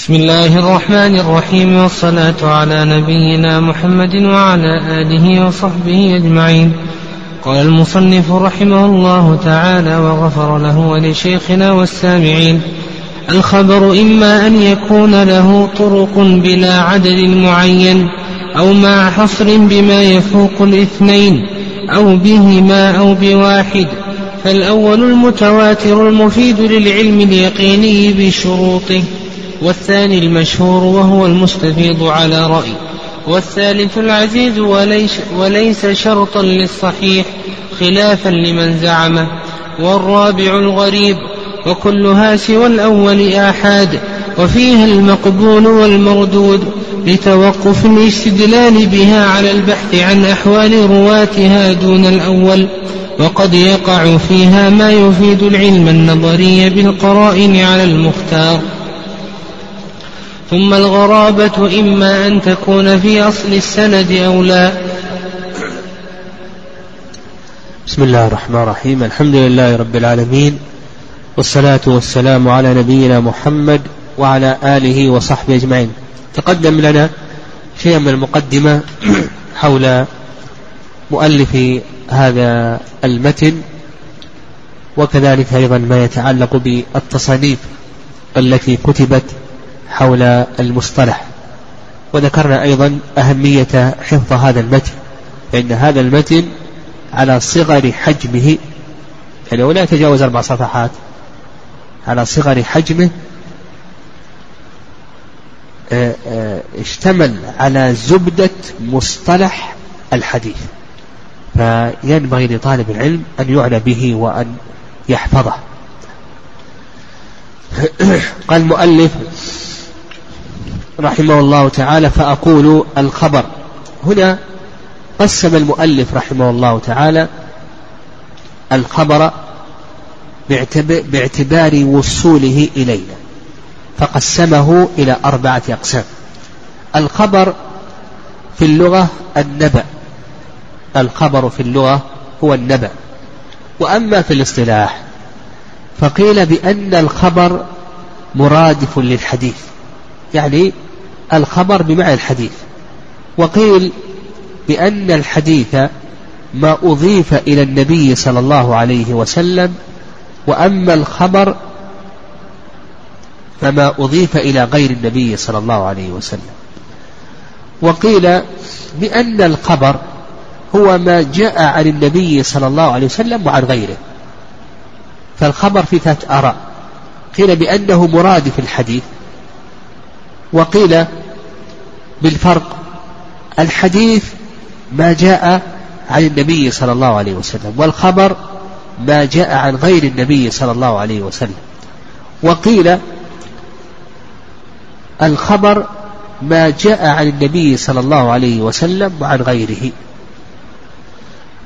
بسم الله الرحمن الرحيم والصلاة على نبينا محمد وعلى آله وصحبه أجمعين. قال المصنف رحمه الله تعالى وغفر له ولشيخنا والسامعين الخبر إما أن يكون له طرق بلا عدد معين أو مع حصر بما يفوق الاثنين أو بهما أو بواحد فالأول المتواتر المفيد للعلم اليقيني بشروطه. والثاني المشهور وهو المستفيض على رأي والثالث العزيز وليس, وليس شرطا للصحيح خلافا لمن زعمه والرابع الغريب وكلها سوى الأول آحاد وفيها المقبول والمردود لتوقف الاستدلال بها على البحث عن أحوال رواتها دون الأول وقد يقع فيها ما يفيد العلم النظري بالقرائن على المختار. ثم الغرابة إما أن تكون في أصل السند أو لا. بسم الله الرحمن الرحيم. الحمد لله رب العالمين. والصلاة والسلام على نبينا محمد وعلى آله وصحبه أجمعين. تقدم لنا شيء من المقدمة حول مؤلف هذا المتن وكذلك أيضا ما يتعلق بالتصانيف التي كتبت حول المصطلح. وذكرنا أيضا أهمية حفظ هذا المتن فإن هذا المتن على صغر حجمه يعني ولا يتجاوز أربع صفحات على صغر حجمه آه، آه، اشتمل على زبدة مصطلح الحديث. فينبغي لطالب العلم أن يعنى به وأن يحفظه. قال المؤلف رحمه الله تعالى فأقول الخبر. هنا قسم المؤلف رحمه الله تعالى الخبر باعتبار وصوله إلينا فقسمه إلى أربعة أقسام. الخبر في اللغة النبأ. الخبر في اللغة هو النبأ. وأما في الاصطلاح فقيل بأن الخبر مرادف للحديث يعني الخبر بمعنى الحديث. وقيل بأن الحديث ما أضيف إلى النبي صلى الله عليه وسلم وأما الخبر فما أضيف إلى غير النبي صلى الله عليه وسلم. وقيل بأن الخبر هو ما جاء عن النبي صلى الله عليه وسلم وعن غيره. فالخبر في ثلاث آراء. قيل بأنه مرادف الحديث وقيل بالفرق. الحديث ما جاء عن النبي صلى الله عليه وسلم والخبر ما جاء عن غير النبي صلى الله عليه وسلم. وقيل الخبر ما جاء عن النبي صلى الله عليه وسلم وعن غيره.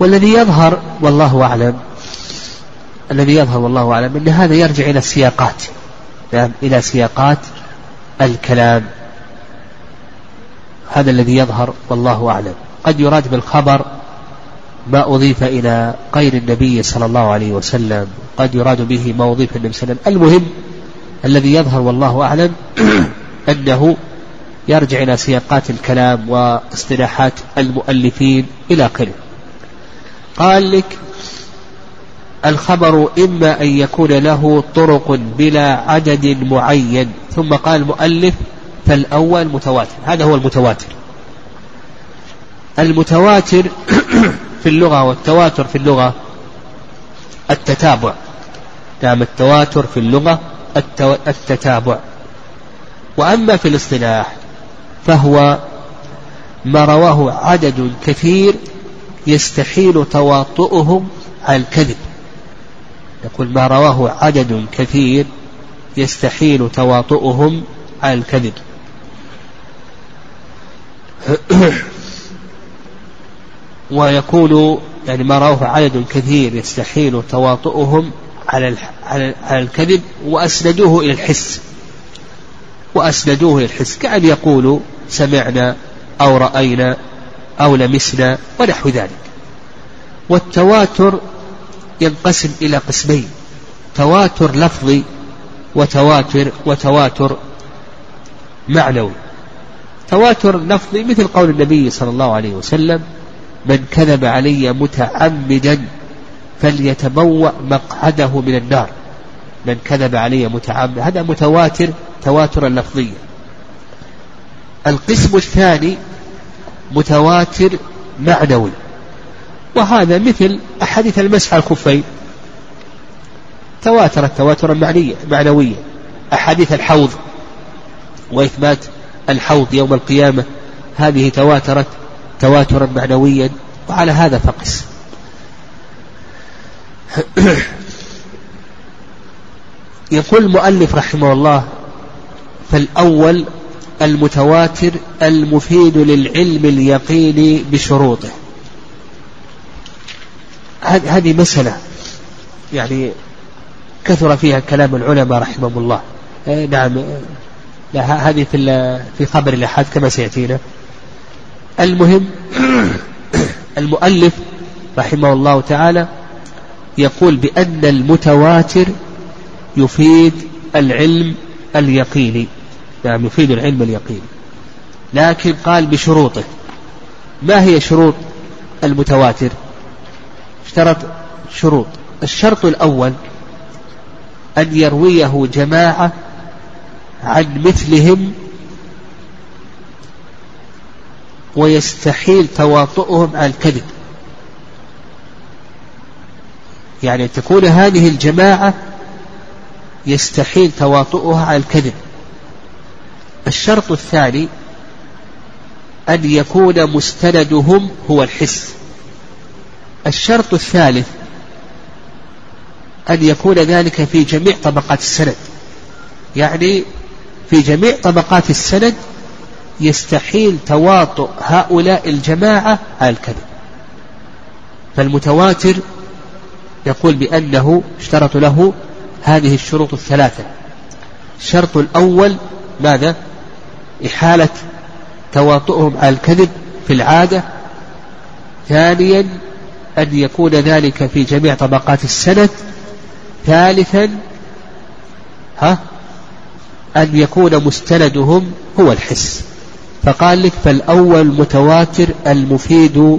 والذي يظهر والله أعلم الذي يظهر والله أعلم أن هذا يرجع إلى السياقات. يعني إلى سياقات الكلام. هذا الذي يظهر والله أعلم. قد يراد بالخبر ما أضيف إلى غير النبي صلى الله عليه وسلم قد يراد به ما أضيف النبي صلى الله عليه وسلم. المهم الذي يظهر والله أعلم أنه يرجع إلى سياقات الكلام واصطلاحات المؤلفين إلى آخره. قال لك الخبر إما أن يكون له طرق بلا عدد معين ثم قال المؤلف فالأول متواتر. هذا هو المتواتر. المتواتر في اللغة والتواتر في اللغة التتابع. نعم التواتر في اللغة التتابع. وأما في الاصطلاح فهو ما رواه عدد كثير يستحيل تواطؤهم على الكذب. يقول ما رواه عدد كثير يستحيل تواطؤهم على الكذب. ويكون يعني ما رواه عدد كثير يستحيل تواطؤهم على على الكذب وأسندوه إلى الحس. وأسندوه إلى الحس. كأن يقولوا سمعنا أو رأينا أو لمسنا ونحو ذلك. والتواتر ينقسم إلى قسمين. تواتر لفظي وتواتر وتواتر معنوي. تواتر لفظي مثل قول النبي صلى الله عليه وسلم من كذب علي متعمدا فليتبوأ مقعده من النار. من كذب علي متعمدا هذا متواتر تواترا لفظيا. القسم الثاني متواتر معنوي وهذا مثل أحاديث المسح على الخفين. تواترت تواترا معنويا. أحاديث الحوض وإثبات الحوض يوم القيامة هذه تواترت تواترا معنويا وعلى هذا فقس. يقول المؤلف رحمه الله فالأول المتواتر المفيد للعلم اليقيني بشروطه. هذه مسألة يعني كثر فيها كلام العلماء رحمهم الله. إيه، نعم لا هذه في في خبر الأحد كما سيأتينا. المهم المؤلف رحمه الله تعالى يقول بأن المتواتر يفيد العلم اليقيني. نعم يفيد العلم اليقيني. لكن قال بشروطه. ما هي شروط المتواتر؟ اشترط شروط. الشرط الأول أن يرويه جماعة عن مثلهم ويستحيل تواطؤهم على الكذب. يعني تكون هذه الجماعة يستحيل تواطؤها على الكذب. الشرط الثاني أن يكون مستندهم هو الحس. الشرط الثالث أن يكون ذلك في جميع طبقات السند. يعني في جميع طبقات السند يستحيل تواطؤ هؤلاء الجماعة على الكذب. فالمتواتر يقول بأنه اشترط له هذه الشروط الثلاثة. الشرط الأول ماذا؟ إحالة تواطؤهم على الكذب في العادة. ثانيا أن يكون ذلك في جميع طبقات السند. ثالثا ها؟ أن يكون مستندهم هو الحس. فقال لك فالأول متواتر المفيد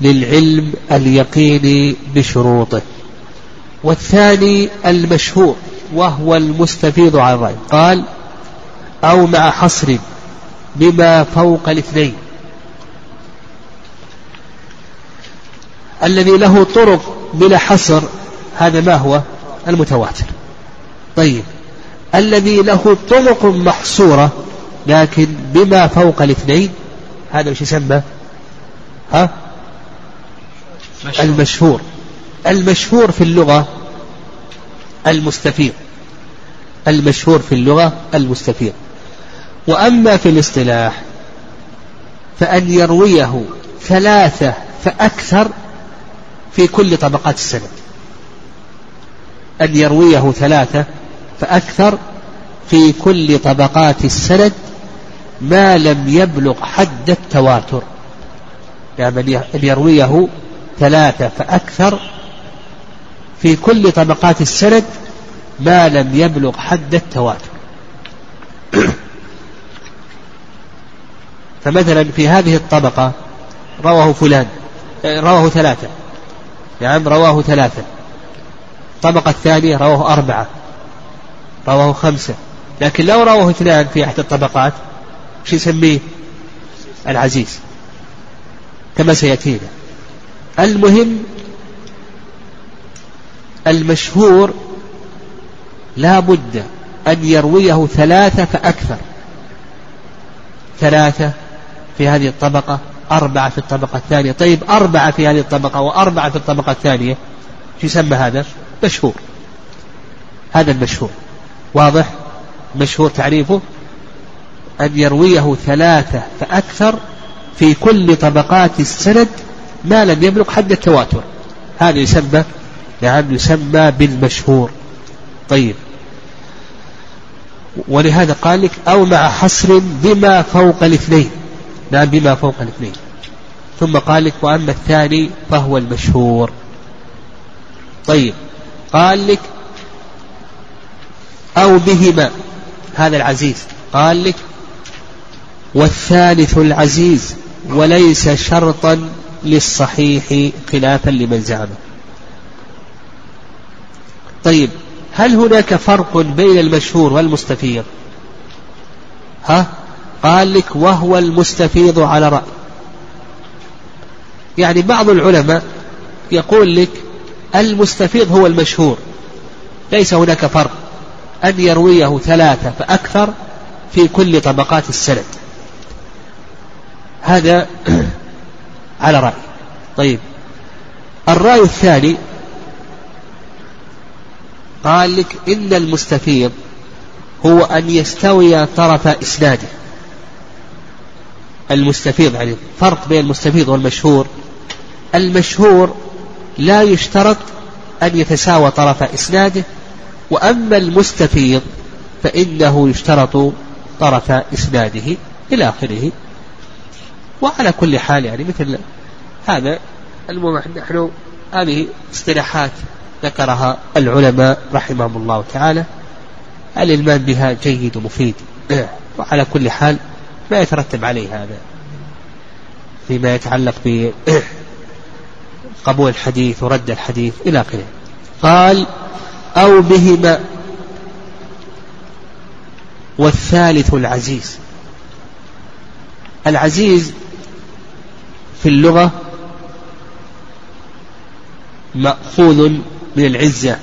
للعلم اليقيني بشروطه. والثاني المشهور وهو المستفيض عن الرأي قال أو مع حصر بما فوق الاثنين. الذي له طرق بلا حصر هذا ما هو؟ المتواتر. طيب. الذي له طرق محصورة لكن بما فوق الاثنين هذا وش يسمى؟ ها؟ مشهور. المشهور. المشهور في اللغة المستفيض. المشهور في اللغة المستفيض. وأما في الاصطلاح فأن يرويه ثلاثة فأكثر في كل طبقات السند أن يرويه ثلاثة فأكثر في كل طبقات السند ما لم يبلغ حد التواتر. يعني أن يرويه ثلاثة فأكثر في كل طبقات السند ما لم يبلغ حد التواتر. فمثلا في هذه الطبقة رواه فلان رواه ثلاثة. نعم رواه ثلاثة. الطبقة الثانية رواه أربعة. رواه خمسة. لكن لو رواه اثنان في أحد الطبقات شو يسميه؟ العزيز. كما سيأتينا. المهم المشهور لا بد أن يرويه ثلاثة فأكثر. ثلاثة في هذه الطبقة أربعة في الطبقة الثانية. طيب أربعة في هذه الطبقة وأربعة في الطبقة الثانية يسمى هذا؟ مشهور. هذا المشهور. واضح؟ مشهور تعريفه؟ أن يرويه ثلاثة فأكثر في كل طبقات السند ما لم يبلغ حد التواتر. هذا يسمى نعم يسمى بالمشهور. طيب. ولهذا قال لك أو مع حصر بما فوق الاثنين. نعم بما فوق الاثنين. ثم قال لك وأما الثاني فهو المشهور. طيب. قال لك أو بهما. هذا العزيز. قال لك والثالث العزيز وليس شرطا للصحيح خلافا لمن زعمه طيب هل هناك فرق بين المشهور والمستفيض؟ ها؟ قال لك وهو المستفيض على رأي. يعني بعض العلماء يقول لك المستفيض هو المشهور. ليس هناك فرق. أن يرويه ثلاثة فأكثر في كل طبقات السند. هذا على رأي. طيب. الرأي الثاني قال لك إن المستفيض هو أن يستوي طرف إسناده. المستفيض يعني فرق بين المستفيض والمشهور. المشهور لا يشترط أن يتساوى طرف إسناده وأما المستفيض فإنه يشترط طرف إسناده إلى آخره. وعلى كل حال يعني مثل هذا المهم نحن هذه اصطلاحات ذكرها العلماء رحمهم الله تعالى. الإلمان بها جيد ومفيد وعلى كل حال ما يترتب عليه هذا فيما يتعلق بقبول الحديث ورد الحديث إلى آخره. قال أو بهما. والثالث العزيز. العزيز في اللغة مأخوذ من العزة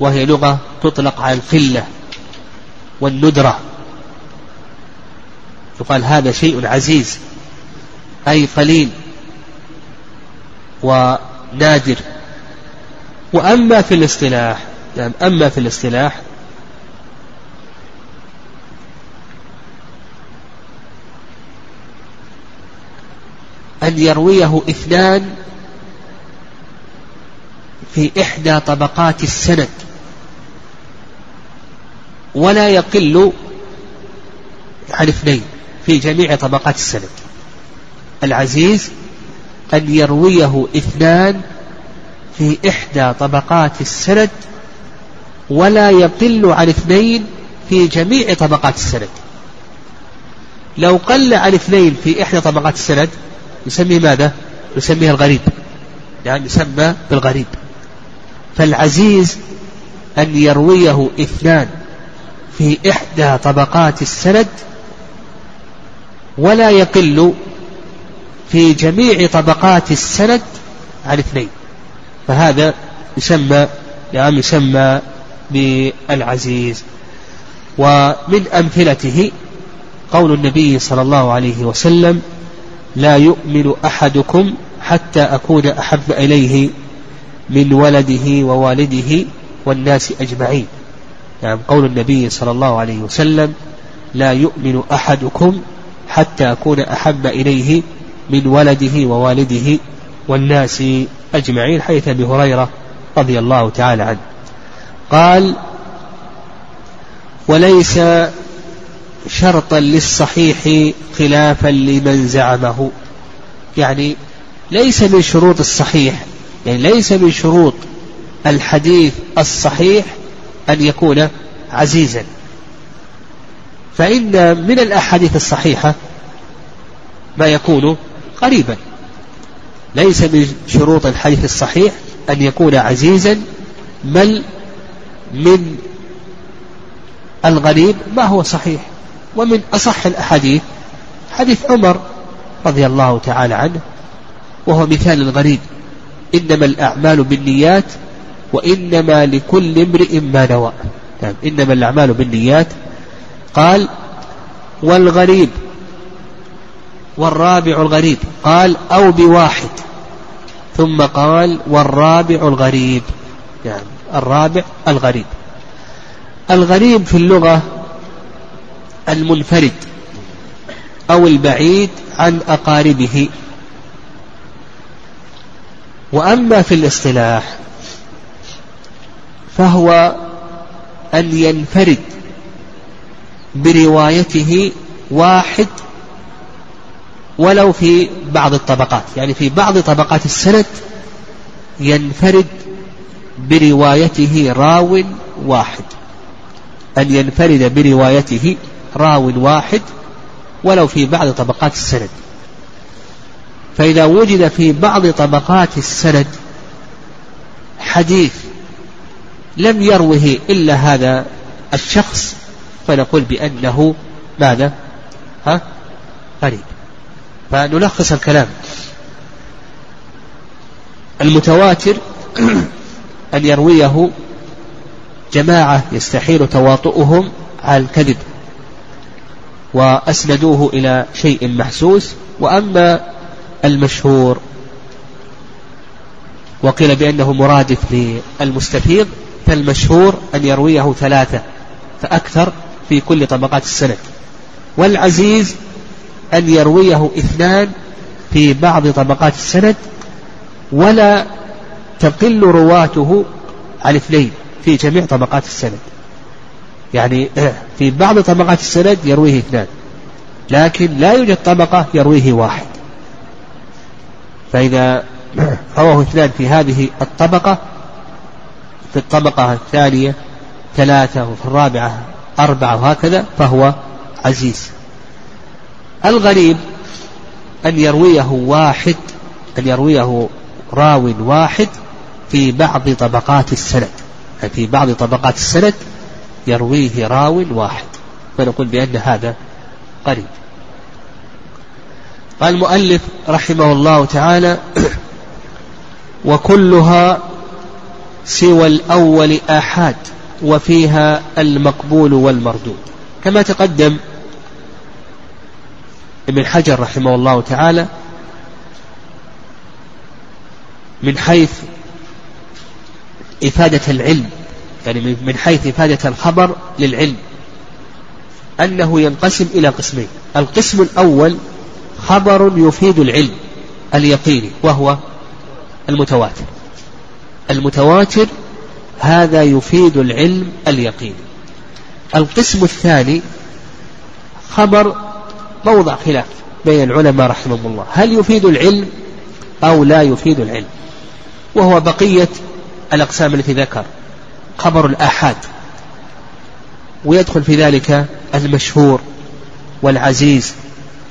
وهي لغة تطلق على القلة والندرة. يقال هذا شيء عزيز أي قليل ونادر. وأما في الاصطلاح يعني أما في الاصطلاح أن يرويه اثنان في إحدى طبقات السند ولا يقل عن اثنين في جميع طبقات السند. العزيز أن يرويه اثنان في إحدى طبقات السند ولا يقل عن اثنين في جميع طبقات السند لو قل عن اثنين في إحدى طبقات السند يسميه ماذا؟ يسميه الغريب. يعني يسمى بالغريب. فالعزيز أن يرويه اثنان في إحدى طبقات السند ولا يقل في جميع طبقات السند عن اثنين. فهذا يسمى يعني يسمى بالعزيز. ومن أمثلته قول النبي صلى الله عليه وسلم لا يؤمن أحدكم حتى أكون أحب إليه من ولده ووالده والناس أجمعين. يعني قول النبي صلى الله عليه وسلم لا يؤمن أحدكم حتى أكون أحب إليه من ولده ووالده والناس أجمعين حيث أبي هريرة رضي الله تعالى عنه. قال وليس شرطا للصحيح خلافا لمن زعمه. يعني ليس من شروط الصحيح يعني ليس من شروط الحديث الصحيح أن يكون عزيزا. فإن من الأحاديث الصحيحة ما يكون قريبا. ليس من شروط الحديث الصحيح أن يكون عزيزا بل من الغريب ما هو صحيح. ومن أصح الأحاديث حديث عمر رضي الله تعالى عنه وهو مثال الغريب إنما الأعمال بالنيات وإنما لكل امرئ ما نوى. نعم إنما الأعمال بالنيات. قال والغريب والرابع الغريب. قال أو بواحد. ثم قال والرابع الغريب. يعني الرابع الغريب. الغريب في اللغة المنفرد أو البعيد عن أقاربه. وأما في الاصطلاح فهو أن ينفرد بروايته واحد ولو في بعض الطبقات يعني في بعض طبقات السند ينفرد بروايته راو واحد أن ينفرد بروايته راو واحد ولو في بعض طبقات السند فإذا وجد في بعض طبقات السند حديث لم يروه إلا هذا الشخص فنقول بأنه ماذا؟ ها؟ غريب فنلخص الكلام. المتواتر أن يرويه جماعة يستحيل تواطؤهم على الكذب وأسندوه إلى شيء محسوس وأما المشهور وقيل بأنه مرادف للمستفيض فالمشهور أن يرويه ثلاثة فأكثر في كل طبقات السند. والعزيز أن يرويه اثنان في بعض طبقات السند ولا تقل رواته عن اثنين في جميع طبقات السند. يعني في بعض طبقات السند يرويه اثنان لكن لا يوجد طبقة يرويه واحد. فإذا رواه اثنان في هذه الطبقة في الطبقة الثانية ثلاثة وفي الرابعة أربعة وهكذا فهو عزيز. الغريب أن يرويه واحد أن يرويه راو واحد في بعض طبقات السند. في بعض طبقات السند يرويه راو واحد. فنقول بأن هذا قريب. قال المؤلف رحمه الله تعالى وكلها سوى الأول آحاد وفيها المقبول والمردود. كما تقدم ابن حجر رحمه الله تعالى من حيث إفادة العلم يعني من حيث إفادة الخبر للعلم أنه ينقسم إلى قسمين القسم الأول خبر يفيد العلم اليقيني وهو المتواتر. المتواتر هذا يفيد العلم اليقيني. القسم الثاني خبر موضع خلاف بين العلماء رحمهم الله. هل يفيد العلم أو لا يفيد العلم؟ وهو بقية الأقسام التي ذكر. خبر الآحاد. ويدخل في ذلك المشهور والعزيز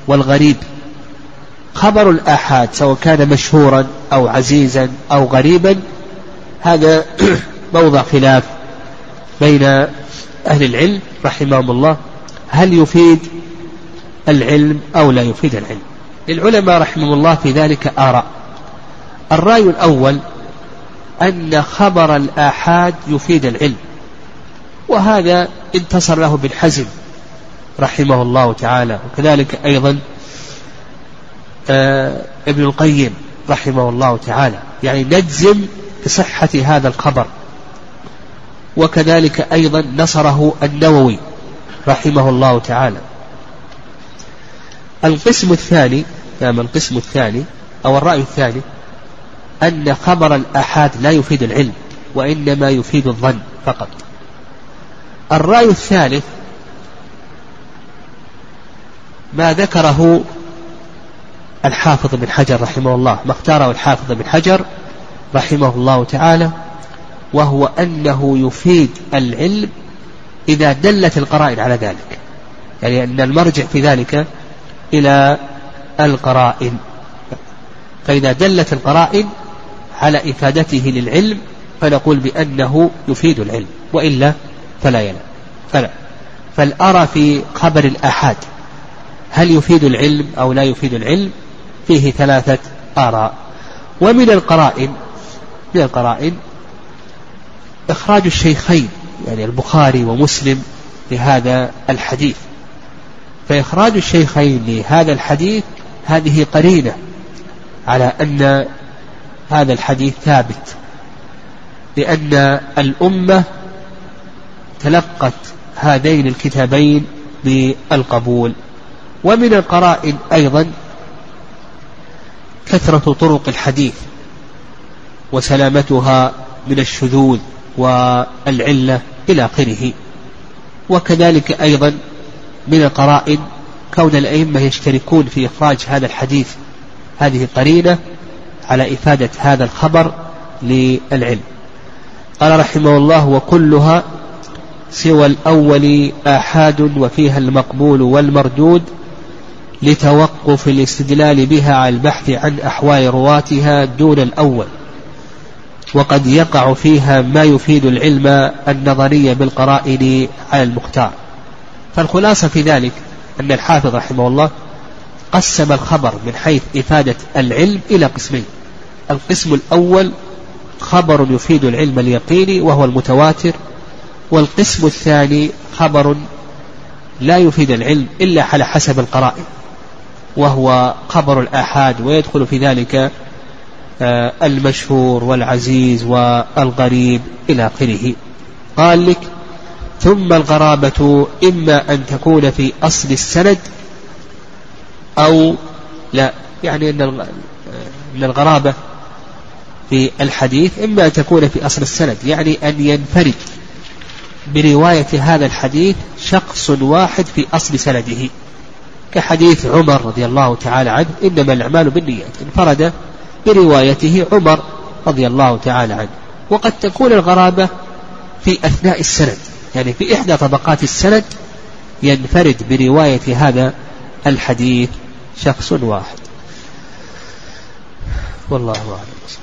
والغريب. خبر الآحاد سواء كان مشهورا أو عزيزا أو غريبا هذا موضع خلاف بين أهل العلم رحمهم الله. هل يفيد العلم أو لا يفيد العلم. للعلماء رحمهم الله في ذلك آراء. الرأي الأول أن خبر الآحاد يفيد العلم. وهذا انتصر له بالحزم رحمه الله تعالى. وكذلك أيضا آه ابن القيم رحمه الله تعالى. يعني نجزم بصحة هذا الخبر. وكذلك أيضا نصره النووي رحمه الله تعالى. القسم الثاني نعم القسم الثاني أو الرأي الثاني أن خبر الآحاد لا يفيد العلم وإنما يفيد الظن فقط. الرأي الثالث ما ذكره الحافظ بن حجر رحمه الله ما اختاره الحافظ بن حجر رحمه الله تعالى وهو أنه يفيد العلم إذا دلت القرائن على ذلك. يعني أن المرجع في ذلك إلى القرائن. فإذا دلت القرائن على إفادته للعلم فنقول بأنه يفيد العلم وإلا فلا ينام فلا. فالأرى في خبر الآحاد هل يفيد العلم أو لا يفيد العلم؟ فيه ثلاثة آراء. ومن القرائن من القرائن إخراج الشيخين يعني البخاري ومسلم لهذا الحديث. فإخراج الشيخين لهذا الحديث هذه قرينة على أن هذا الحديث ثابت لأن الأمة تلقت هذين الكتابين بالقبول ومن القرائن أيضا كثرة طرق الحديث وسلامتها من الشذوذ والعلة إلى آخره وكذلك أيضا من القرائن كون الأئمة يشتركون في إخراج هذا الحديث هذه قرينة على إفادة هذا الخبر للعلم. قال رحمه الله وكلها سوى الأول آحاد وفيها المقبول والمردود لتوقف الاستدلال بها على البحث عن أحوال رواتها دون الأول. وقد يقع فيها ما يفيد العلم النظري بالقرائن على المختار. فالخلاصة في ذلك أن الحافظ رحمه الله قسم الخبر من حيث إفادة العلم إلى قسمين. القسم الأول خبر يفيد العلم اليقيني وهو المتواتر والقسم الثاني خبر لا يفيد العلم إلا على حسب القرائن وهو خبر الآحاد ويدخل في ذلك آه، المشهور والعزيز والغريب إلى آخره. قال لك ثم الغرابة إما أن تكون في أصل السند أو لا يعني أن الغرابة في الحديث إما أن تكون في أصل السند يعني أن ينفرد برواية هذا الحديث شخص واحد في أصل سنده. كحديث عمر رضي الله تعالى عنه إنما الأعمال بالنيات انفرد بروايته عمر رضي الله تعالى عنه. وقد تكون الغرابة في أثناء السند. يعني في إحدى طبقات السند ينفرد برواية هذا الحديث شخص واحد. والله أعلم.